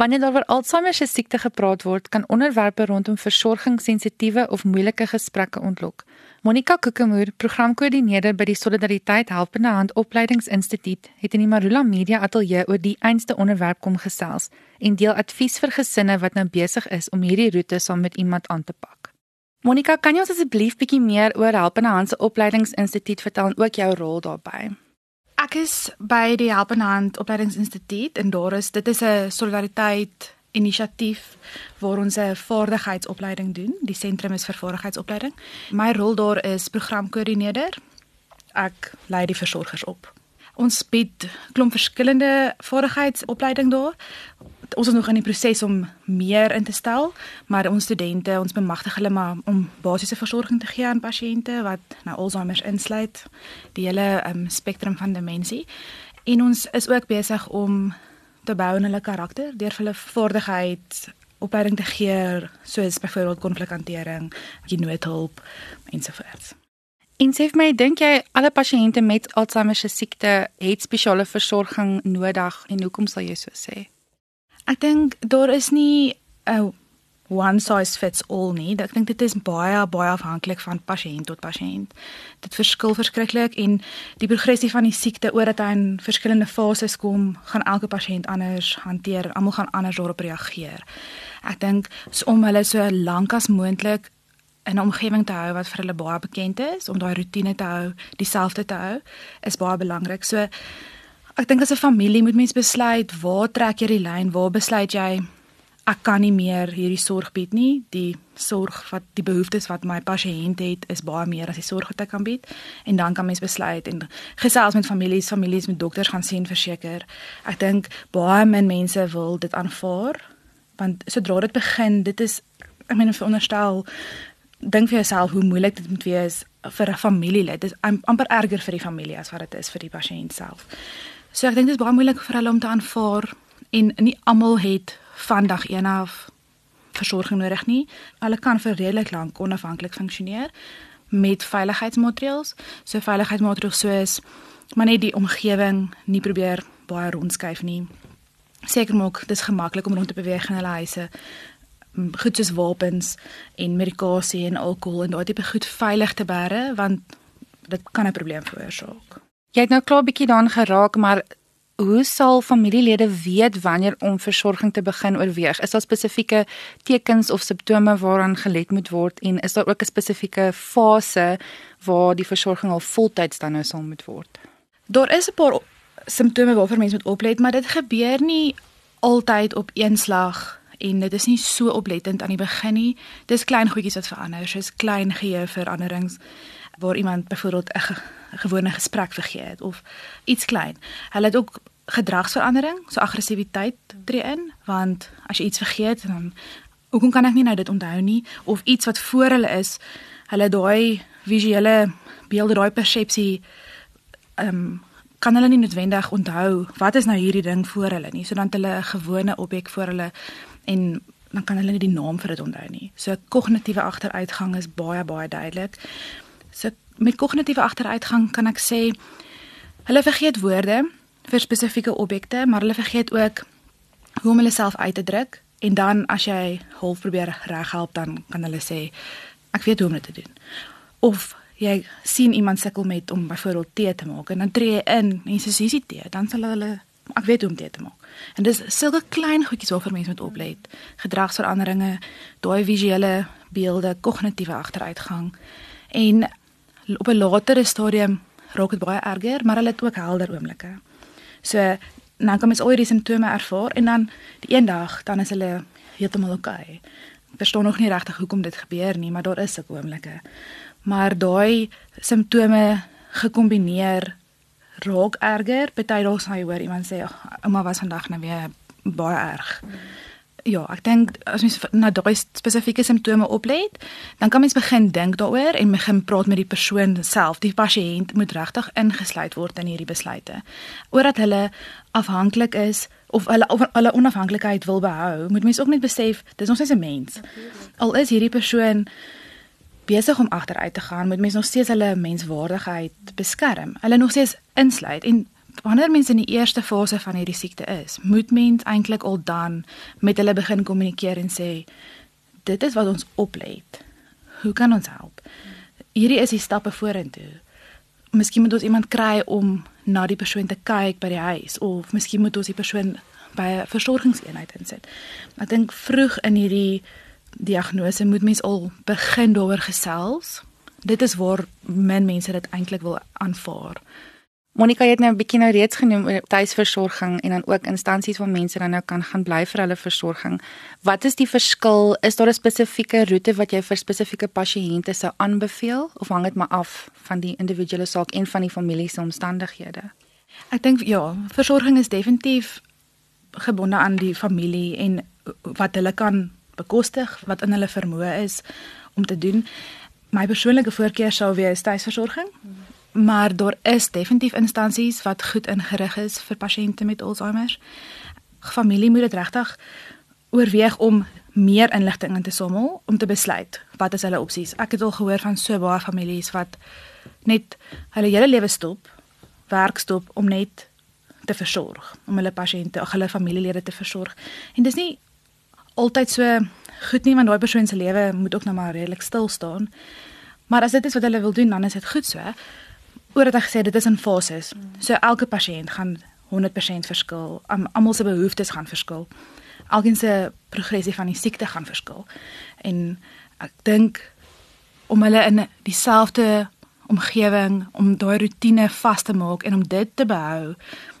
Wanneer daar oor Alzheimer se siekte gepraat word, kan onderwerpe rondom versorgingssensitiewe of moeilike gesprekke ontlok. Monica Kokemoer, programkoördineerder by die Solidariteit Helpende Hand Opleidingsinstituut, het in die Marula Media Ateljee oor die einste onderwerp kom gesels en deel advies vir gesinne wat nou besig is om hierdie roete saam met iemand aan te pak. Monica, kan jy ons asseblief bietjie meer oor Helpende Hand se Opleidingsinstituut vertel en ook jou rol daarbey? Ek is by die Helpende Hand Opleidingsinstituut en daar is dit is 'n solidariteit inisiatief waar ons 'n vaardigheidsopleiding doen. Die sentrum is vir vaardigheidsopleiding. My rol daar is programkoördineerder. Ek lei die versorgers op. Ons bied klomp verskillende vaardigheidsopleiding daar. Ons is nog in die proses om meer in te stel, maar ons studente, ons bemagtig hulle maar om basiese versorging te gee aan pasiënte wat nou Alzheimer insluit, die hele um, spektrum van demensie. En ons is ook besig om te bou in hulle karakter deur hulle vaardigheid opleiding te gee soos byvoorbeeld konflikhantering, noodhulp ensovoorts. En sê vir my, dink jy alle pasiënte met Alzheimer se siekte het spesiale versorging nodig en hoekom sal jy so sê? Ek dink daar is nie 'n one size fits all nie. Ek dink dit is baie baie afhanklik van pasiënt tot pasiënt. Dit verskil verskriklik en die progressie van die siekte oor dat hy in verskillende fases kom, gaan elke pasiënt anders hanteer. Almal gaan anders daarop reageer. Ek dink so om hulle so lank as moontlik in 'n omgewing te hou wat vir hulle baie bekend is, om daai rotine te hou, dieselfde te hou, is baie belangrik. So ek dink as 'n familie moet mens besluit waar trek jy die lyn? Waar besluit jy ek kan nie meer hierdie sorg bied nie. Die sorg wat die behoeftes wat my pasiënt het is baie meer as die sorg wat ek kan bied. En dan kan mens besluit en gesels met families, families met dokters gaan sien verseker. Ek dink baie min mense wil dit aanvaar want sodra dit begin, dit is ek meen veronderstel dink vir jouself hoe moeilik dit moet wees vir 'n familielid. Dit is amper erger vir die familie as wat dit is vir die pasiënt self. So ek dink dit is baie moeilik vir hulle om te aanvaar en nie almal het van dag 1 af versorging nodig nie. Hulle kan vir redelik lank onafhanklik funksioneer met veiligheidsmaatreëls. So veiligheidsmaatreëls soos maar net die omgewing nie probeer baie rondskuif nie. Seker maak dis gemaklik om rond te beweeg in hulle huise. Goed soos wapens en medikasie en alkohol en daai tipe goed veilig te bære want dit kan 'n probleem veroorsaak. Jy het nou klaar bietjie daaraan geraak, maar hoe sal familielede weet wanneer om versorging te begin oorweeg? Is daar spesifieke tekens of simptome waaraan gelet moet word en is daar ook 'n spesifieke fase waar die versorging al voltyds dan nou sal moet word? Daar is 'n paar simptome waarvoor mense moet oplet, maar dit gebeur nie altyd op een slag en dit is nie so oplettend aan die begin nie. Dis klein goedjies wat verander, soos klein geheueveranderings waar iemand byvoorbeeld 'n gewone gesprek vergeet of iets klein. Hulle het ook gedragsverandering, so aggressiwiteit tree in, want as jy iets vergeet dan hoekom kan ek nie nou dit onthou nie of iets wat voor hulle is, hulle daai visuele beelde, daai persepsie ehm um, kan hulle nie noodwendig onthou wat is nou hierdie ding voor hulle nie, so dan het hulle 'n gewone objek voor hulle en dan kan hulle nie die naam vir dit onthou nie. So kognitiewe agteruitgang is baie baie duidelik. So met kognitiewe agteruitgang kan ek sê hulle vergeet woorde vir spesifieke objekte, maar hulle vergeet ook hoe om hulle self uit te druk en dan as jy half probeer reghelp dan kan hulle sê ek weet hoe om dit te doen. Of jy sien iemand sukkel met om byvoorbeeld tee te maak en dan tree jy in en jy sê dis tee, dan sal hulle ek weet hoe om tee te maak. En dis sulke klein goedjies waarvoor mense moet oplet. Gedragsveranderinge, daai visuele beelde, kognitiewe agteruitgang en op 'n latere stadium raak dit baie erger, maar hulle het ook helder oomblikke. So nou kom ons al hierdie simptome ervaar en dan die eendag dan is hulle heeltemal oukei. Okay. Verstaan nog nie regtig hoekom dit gebeur nie, maar daar is sulke oomblikke. Maar daai simptome gekombineer raak erger. Party dae sal jy hoor iemand sê, "Ouma was vandag nou weer baie erg." Ja, ek dink as mens na daai spesifieke simptome oplet, dan kan mens begin dink daaroor en begin praat met die persoon self. Die pasiënt moet regtig ingesluit word in hierdie besluite. Omdat hulle afhanklik is of hulle of hulle onafhanklikheid wil behou, moet mens ook net besef dis nog steeds 'n mens. Al is hierdie persoon besig om agteruit te gaan, moet mens nog steeds hulle menswaardigheid beskerm. Hulle nog steeds insluit en wanneer mense in die eerste fase van hierdie siekte is, moet mens eintlik al dan met hulle begin kommunikeer en sê dit is wat ons oplet. Hoe kan ons help? Hierdie is die stappe vorentoe. Miskien moet ons iemand kry om na die persoon te kyk by die huis of miskien moet ons die persoon by 'n versorgingseenheid insit. Ek dink vroeg in hierdie diagnose moet mens al begin daaroor gesels. Dit is waar min mense dit eintlik wil aanvaar. Monica het nou 'n bietjie nou reeds genoem oor tuisversorging en dan ook instansies waar mense dan nou kan gaan bly vir hulle versorging. Wat is die verskil? Is daar 'n spesifieke roete wat jy vir spesifieke pasiënte sou aanbeveel of hang dit maar af van die individuele saak en van die familie se omstandighede? Ek dink ja, versorging is definitief gebonde aan die familie en wat hulle kan bekostig, wat in hulle vermoë is om te doen. My persoonlike voorkeur sou wees tuisversorging. Maar daar is definitief instansies wat goed ingerig is vir pasiënte met Alzheimer. Familie moet dit regtig oorweeg om meer inligting in te samel om te besluit wat is hulle opsies. Ek het al gehoor van so baie families wat net hulle hele lewe stop, werk stop om net te versorg, om hulle pasiënte, hulle familielede te versorg. En dis nie altyd so goed nie want daai persoon se lewe moet ook nou maar redelik stil staan. Maar as dit is wat hulle wil doen, dan is dit goed so. Oor dit gesê dit is in fases. So elke pasiënt gaan 100% verskil. Almal se behoeftes gaan verskil. Elkeen se progressie van die siekte gaan verskil. En ek dink om hulle in dieselfde omgewing om daai rotine vas te maak en om dit te behou,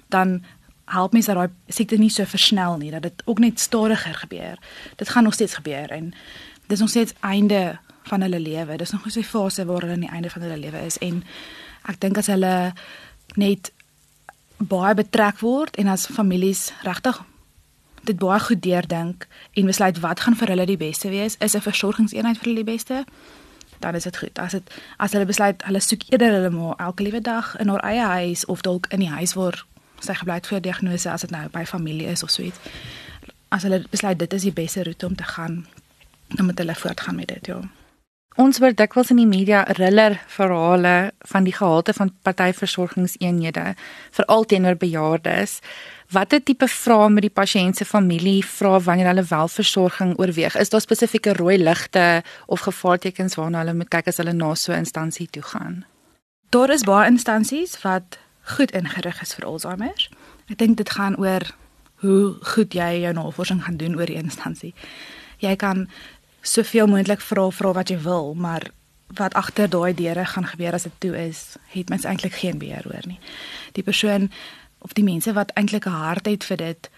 dan help mens dat daai siekte nie so versnel nie, dat dit ook net stadiger gebeur. Dit gaan nog steeds gebeur en dis nog steeds einde van hulle lewe. Dis nog 'n fase waar hulle aan die einde van hulle lewe is en ek dink as hulle net baie betrek word en as families regtig dit baie goed deurdink en besluit wat gaan vir hulle die beste wees, is 'n versorgingseenheid vir hulle die beste. Dan is dit goed. As dit as hulle besluit hulle soek eerder hulle maar elke liewe dag in haar eie huis of dalk in die huis waar sy gebly het vir diagnose as dit nou by familie is of so iets. As hulle besluit dit is die beste roete om te gaan, dan moet hulle voortgaan met dit, ja. Ons word dikwels in die media riller verhale van die gehalte van partyversorgingseenhede, veral teenoor bejaardes. Watter tipe vrae moet die pasiënt se familie vra wanneer hulle wel versorging oorweeg? Is daar spesifieke rooi ligte of gevaartekens waarna hulle moet kyk as hulle na so 'n instansie toe gaan? Daar is baie instansies wat goed ingerig is vir Alzheimer. Ek dink dit gaan oor hoe goed jy jou navorsing gaan doen oor die instansie. Jy kan soveel moontlik vra vra wat jy wil, maar wat agter daai deure gaan gebeur as dit toe is, het mens eintlik geen beheer oor nie. Die persoon of die mense wat eintlik 'n hart het vir dit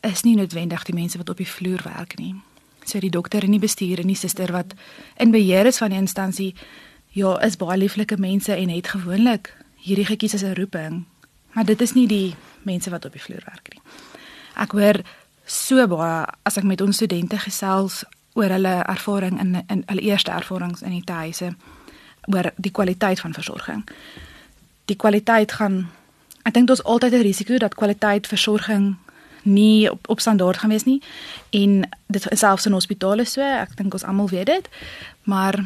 is nie noodwendig die mense wat op die vloer werk nie. So die dokter en die bestuur en die suster wat in beheer is van die instansie, ja, is baie lieflike mense en het gewoonlik hierdie gekies as 'n roeping, maar dit is nie die mense wat op die vloer werk nie. Ek hoor so baie as ek met ons studente gesels oor hulle ervaring in in hulle eerste ervarings in die huise oor die kwaliteit van versorging. Die kwaliteit gaan ek dink daar's altyd 'n risiko dat kwaliteit versorging nie op, op standaard gaan wees nie en dit selfs in hospitale so, ek dink ons almal weet dit, maar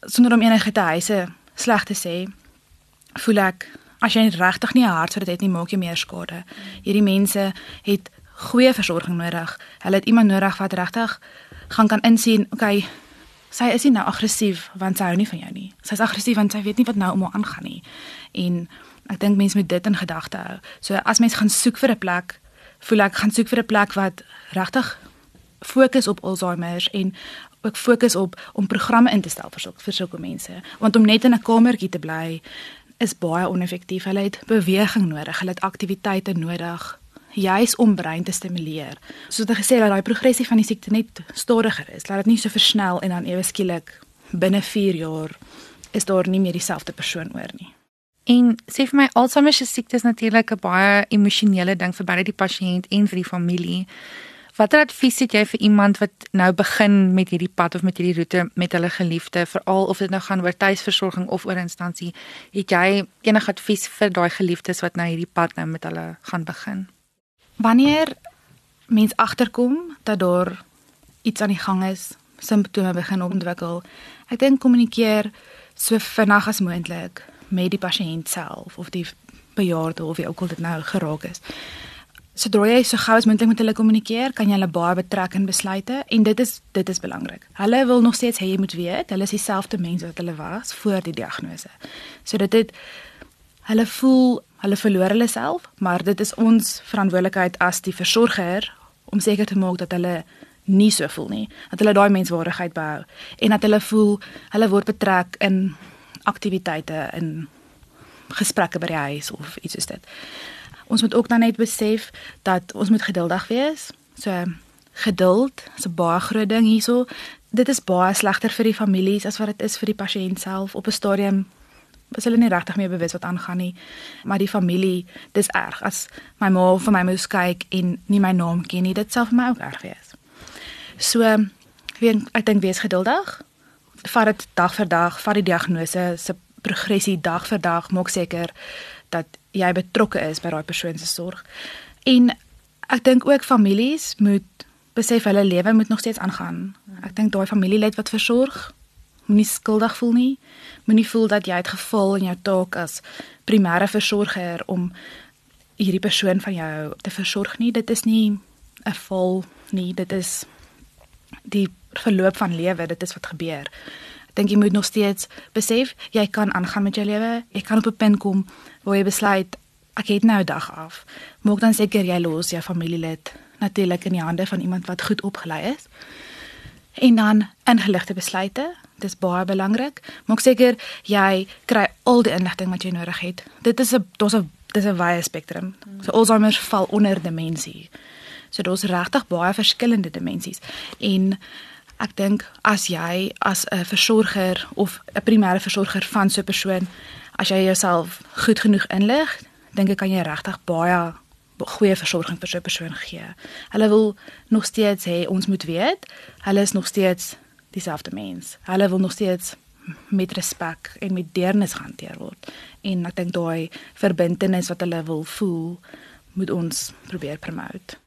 sonder om enige te huise sleg te sê, voel ek as jy regtig nie 'n hart vir dit het nie, maak jy meer skade. Hierdie mense het goeie versorging nodig. Hulle het iemand nodig wat regtig gaan kan insien, okay, sy is nie nou aggressief want sy hou nie van jou nie. Sy's aggressief want sy weet nie wat nou om haar aangaan nie. En ek dink mense moet dit in gedagte hou. So as mens gaan soek vir 'n plek, voel ek gaan soek vir 'n plek wat regtig fokus op Alzheimer en ook fokus op om programme in te stel vir sulke vir sulke mense. Want om net in 'n kamertjie te bly is baie oneffektief. Hulle het beweging nodig, hulle het aktiwiteite nodig juis om brein te stimuleer. Soos ek gesê het, dat daai progressie van die siekte net stadiger is, laat dit nie so versnel en dan ewe skielik binne 4 jaar is daar nie meer dieselfde persoon oor nie. En sê vir my Alzheimer se siekte is natuurlik 'n baie emosionele ding vir beide die pasiënt en vir die familie. Watter advies het jy vir iemand wat nou begin met hierdie pad of met hierdie roete met hulle geliefde, veral of dit nou gaan oor tuisversorging of oor instansie? Het jy enige advies vir daai geliefdes wat nou hierdie pad nou met hulle gaan begin? Wanneer mens agterkom dat daar iets aan die gang is, simptome begin ontwikkel, ek dink kommunikeer so vinnig as moontlik met die pasiënt self of die bejaarde of wie ook al dit nou geraak is. Sodra jy so gou as moontlik met hulle kommunikeer, kan jy hulle baie betrek in besluite en dit is dit is belangrik. Hulle wil nog steeds hê jy moet weet, hulle is dieselfde mense wat hulle was voor die diagnose. So dit het hulle voel hulle verloor hulle self, maar dit is ons verantwoordelikheid as die versorger om seker te maak dat hulle nie so voel nie, dat hulle daai menswaardigheid behou en dat hulle voel hulle word betrek in aktiwiteite in gesprekke by die huis of iets soos dit. Ons moet ook dan net besef dat ons moet geduldig wees. So geduld is 'n baie groot ding hierso. Dit is baie slegter vir die families as wat dit is vir die pasiënt self op 'n stadium was hulle nie regtig meer bewus wat aangaan nie. Maar die familie, dis erg as my ma vir my moes kyk en nie my naam ken nie. Dit sal vir my ook erg wees. So, ek dink wees geduldig. Vat dit dag vir dag, vat die diagnose se progressie dag vir dag, maak seker dat jy betrokke is by daai persoon se sorg. En ek dink ook families moet besef hulle lewe moet nog steeds aangaan. Ek dink daai familielid wat versorg, moenie skuldig voel nie. Moenie voel dat jy het geval in jou taak as primêre versorger om hierdie persoon van jou te versorg nie. Dit is nie 'n val nie, dit is die verloop van lewe, dit is wat gebeur dink jy moet nog steeds besef jy kan aangaan met jou lewe. Jy kan op 'n punt kom waar jy besluit ek het nou 'n dag af. Maak dan seker jy los jou familielid natuurlik in die hande van iemand wat goed opgelei is. En dan ingeligte besluite. Dis baie belangrik. Maak seker jy kry al die inligting wat jy nodig het. Dit is 'n daar's 'n dis 'n wye spektrum. So Alzheimer val onder demensie. So daar's regtig baie verskillende dimensies. En Ek dink as jy as 'n versorger of 'n primêre versorger van so 'n persoon, as jy jouself goed genoeg inlig, dink ek kan jy regtig baie goeie versorging vir so 'n persoon gee. Hulle wil nog steeds hê ons moet weet, hulle is nog steeds dieselfde mens. Hulle wil nog steeds met respek en met deernis hanteer word. En ek dink daai verbintenis wat hulle wil voel, moet ons probeer promote.